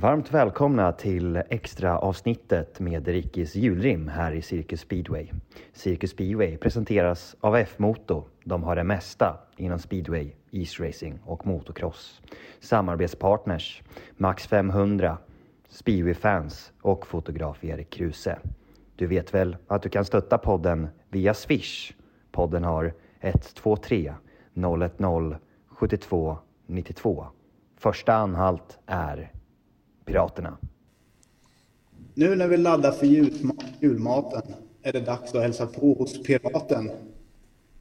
Varmt välkomna till extra avsnittet med Rikis julrim här i Cirkus Speedway. Cirkus Speedway presenteras av F-Moto. De har det mesta inom speedway, isracing och motocross. Samarbetspartners Max 500, Speedway Fans och fotograf Erik Kruse. Du vet väl att du kan stötta podden via Swish? Podden har 123 010 72 92. Första anhalt är Piraterna. Nu när vi laddar för julmaten är det dags att hälsa på hos Piraten.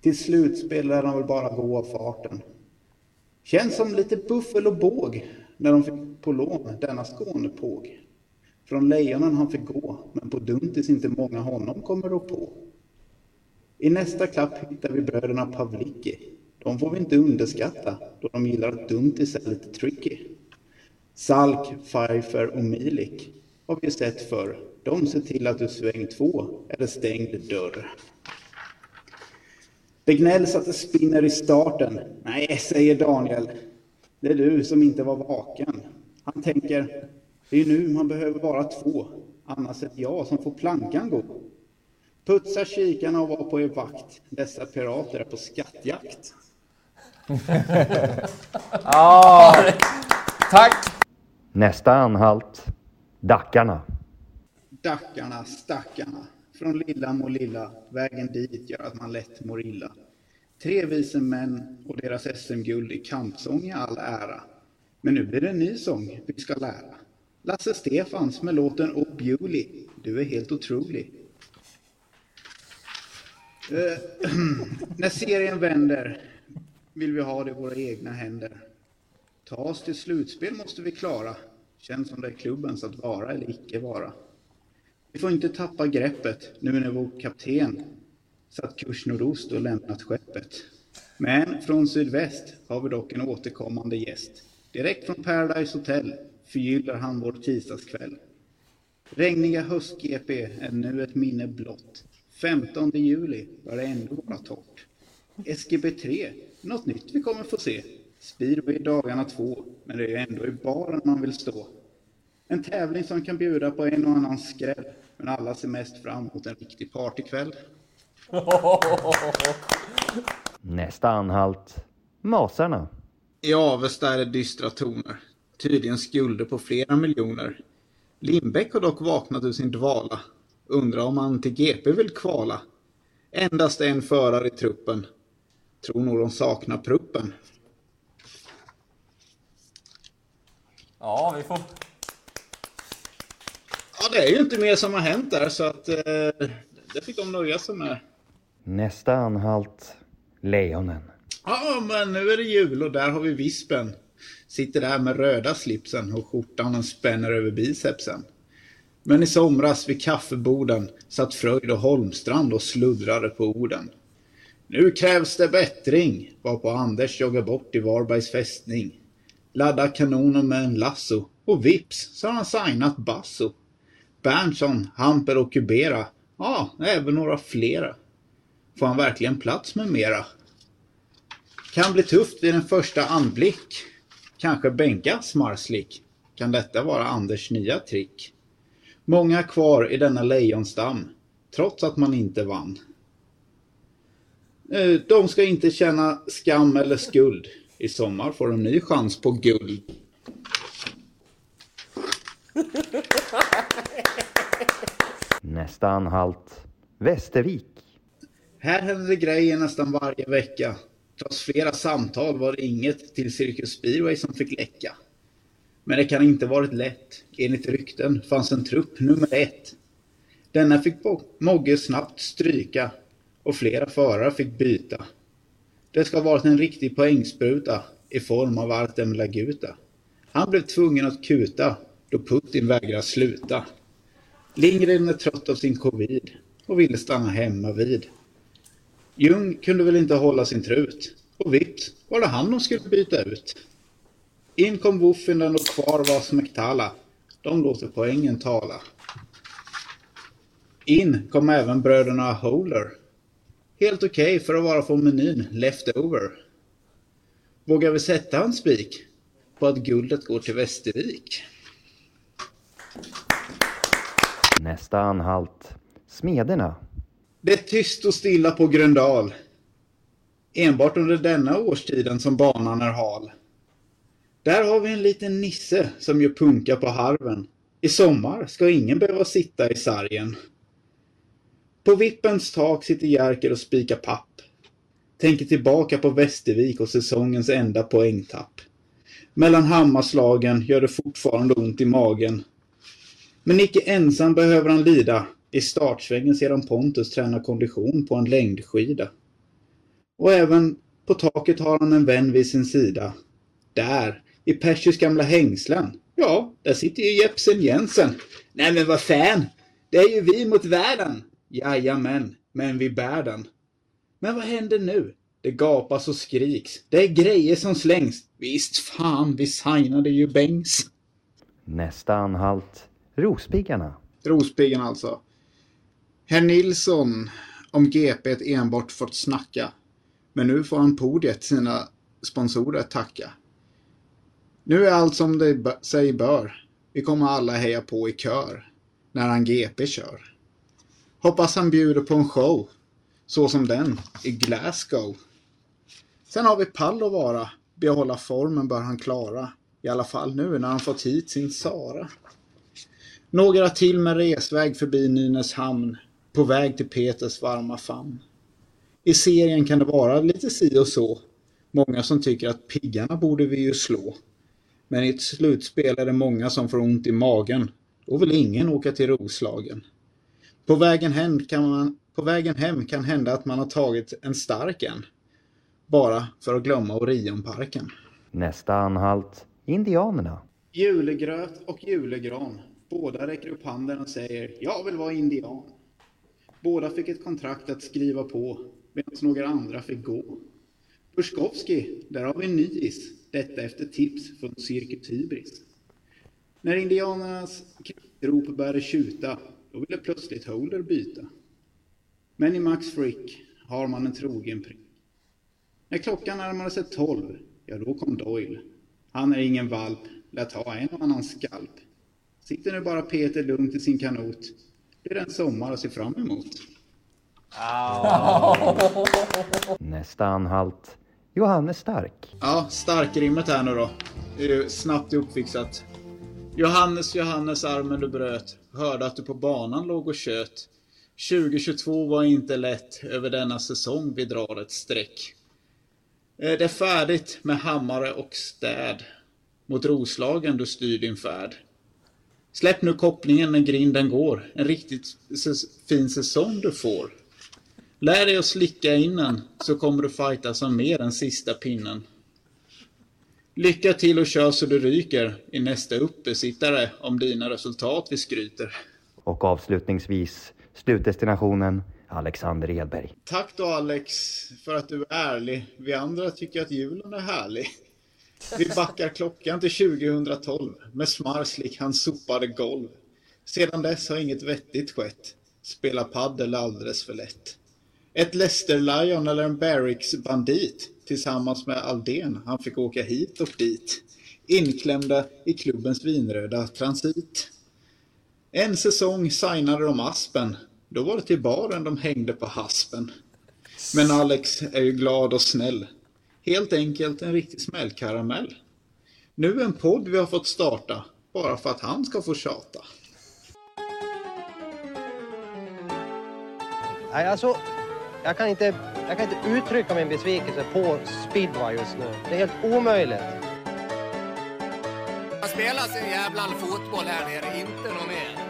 Till slutspel lär de väl bara gå av farten. Känns som lite buffel och båg när de fick på lån denna Skånepåg. Från lejonen han fick gå, men på Duntis inte många honom kommer rå på. I nästa klapp hittar vi bröderna Pavliki. De får vi inte underskatta, då de gillar att Duntis är lite tricky. Salk, Pfeiffer och Milik har vi sett förr. De ser till att du sväng två eller stängd dörr. Det gnälls att det spinner i starten. Nej, säger Daniel. Det är du som inte var vaken. Han tänker, det är nu man behöver vara två. Annars är det jag som får plankan gå. Putsa kikarna och var på er vakt. Dessa pirater är på skattjakt. ah, tack! Nästa anhalt, Dackarna. Dackarna, stackarna. Från lilla må lilla, vägen dit gör att man lätt mår illa. Tre vise män och deras SM-guld i kampsång i all ära. Men nu blir det en ny sång vi ska lära. Lasse Stefans med låten Oh Bewley. Du är helt otrolig. Eh, när serien vänder vill vi ha det i våra egna händer. Ta oss till slutspel måste vi klara. Känns som det är klubbens att vara eller icke vara. Vi får inte tappa greppet nu när vår kapten satt kurs nordost och lämnat skeppet. Men från sydväst har vi dock en återkommande gäst. Direkt från Paradise Hotel förgyller han vår tisdagskväll. Regniga höst-GP är nu ett minne blott. 15 juli bör det ändå vara torrt. SGB3, något nytt vi kommer få se. Speedway dagarna två, men det är ju ändå i baren man vill stå. En tävling som kan bjuda på en och annan skräll, men alla ser mest fram emot en riktig partykväll. Nästa anhalt, Masarna. I Avesta är det dystra toner. Tydligen skulder på flera miljoner. Lindbäck har dock vaknat ur sin dvala. Undrar om han till GP vill kvala. Endast en förare i truppen. Tror nog de saknar pruppen. Ja, vi får... Ja, det är ju inte mer som har hänt där så att eh, det fick de nöja sig med. Nästa anhalt, Lejonen. Ja, men nu är det jul och där har vi vispen. Sitter där med röda slipsen och skjortan den spänner över bicepsen. Men i somras vid kaffeborden satt Fröjd och Holmstrand och sluddrade på orden. Nu krävs det bättring, var på Anders joggar bort i Varbergs fästning. Laddar kanonen med en lasso och vips så har han signat Basso. Berntsson, Hamper och Kubera, ja, även några flera. Får han verkligen plats med mera? Kan bli tufft vid en första anblick. Kanske bänkas Marslik. Kan detta vara Anders nya trick? Många kvar i denna lejonstam, trots att man inte vann. Eh, de ska inte känna skam eller skuld. I sommar får de ny chans på guld. Nästa anhalt, Västervik. Här händer det grejer nästan varje vecka. Trots flera samtal var det inget till Cirkus Speedway som fick läcka. Men det kan inte varit lätt. Enligt rykten fanns en trupp nummer ett. Denna fick Mogge snabbt stryka och flera förare fick byta. Det ska ha varit en riktig poängspruta i form av Artem Laguta. Han blev tvungen att kuta då Putin vägrade sluta. Lindgren är trött av sin covid och ville stanna hemma vid. Ljung kunde väl inte hålla sin trut och vips var det han de skulle byta ut. In kom Woffinden och kvar var Smektala. De låter poängen tala. In kom även bröderna Holer. Helt okej okay för att vara från menyn Leftover. Vågar vi sätta en spik på att guldet går till Västervik? Nästa anhalt. Smederna. Det är tyst och stilla på Gröndal. Enbart under denna årstiden som banan är hal. Där har vi en liten nisse som gör punka på harven. I sommar ska ingen behöva sitta i sargen. På vippens tak sitter Jerker och spikar papp. Tänker tillbaka på Västervik och säsongens enda poängtapp. Mellan hammarslagen gör det fortfarande ont i magen. Men icke ensam behöver han lida. I startsvängen ser han Pontus träna kondition på en längdskida. Och även på taket har han en vän vid sin sida. Där, i Persius gamla hängslen. Ja, där sitter ju Jepsen Jensen. Nej men vad fan, det är ju vi mot världen. Jajamän, men vi bär den. Men vad händer nu? Det gapas och skriks. Det är grejer som slängs. Visst fan, vi signade ju Bengs. Nästa anhalt. Rospiggarna. Rospiggarna alltså. Herr Nilsson om GP enbart fått snacka. Men nu får han podiet sina sponsorer tacka. Nu är allt som det sig bör. Vi kommer alla heja på i kör. När han GP kör. Hoppas han bjuder på en show. Så som den i Glasgow. Sen har vi pall att vara. Behålla formen bör han klara. I alla fall nu när han fått hit sin Sara. Några till med resväg förbi Nynäshamn. På väg till Peters varma famn. I serien kan det vara lite si och så. Många som tycker att piggarna borde vi ju slå. Men i ett slutspel är det många som får ont i magen. Då vill ingen åka till Roslagen. På vägen hem kan, man, på vägen hem kan hända att man har tagit en stark en. Bara för att glömma Orionparken. Nästa anhalt. Indianerna. Julegröt och julegran. Båda räcker upp handen och säger Jag vill vara indian. Båda fick ett kontrakt att skriva på medan några andra fick gå. Purskovski, där har vi en nyis. Detta efter tips från Cirkus Hybris. När indianernas rop började tjuta då ville plötsligt Holder byta. Men i Max Frick har man en trogen prick. När klockan närmade sig tolv, ja då kom Doyle. Han är ingen valp, lät ha en och annan skalp. Sitter nu bara Peter lugnt i sin kanot. Det är en sommar att se fram emot. Nästa anhalt. Johannes Stark. Ja, starkrimmet här nu då. Det är ju snabbt uppfixat. Johannes, Johannes, armen du bröt. Hörde att du på banan låg och tjöt. 2022 var inte lätt. Över denna säsong vi drar ett streck. Det är färdigt med hammare och städ. Mot Roslagen du styr din färd. Släpp nu kopplingen när grinden går. En riktigt fin säsong du får. Lär dig att slicka innan så kommer du fighta som mer än sista pinnen. Lycka till och kör så du ryker i nästa uppesittare om dina resultat vi skryter. Och avslutningsvis slutdestinationen Alexander Edberg. Tack då Alex för att du är ärlig. Vi andra tycker att julen är härlig. Vi backar klockan till 2012 med Smarslik han sopade golv. Sedan dess har inget vettigt skett. Spela paddel alldeles för lätt. Ett Leicester Lion eller en Barracks bandit tillsammans med Aldén. Han fick åka hit och dit. Inklämda i klubbens vinröda transit. En säsong signade de Aspen. Då var det till baren de hängde på haspen. Men Alex är ju glad och snäll. Helt enkelt en riktig smällkaramell. Nu en podd vi har fått starta, bara för att han ska få tjata. Nej, alltså, jag kan, inte, jag kan inte uttrycka min besvikelse på speedway just nu. Det är helt omöjligt. Man spelar sin jävla fotboll här nere, inte någon mer.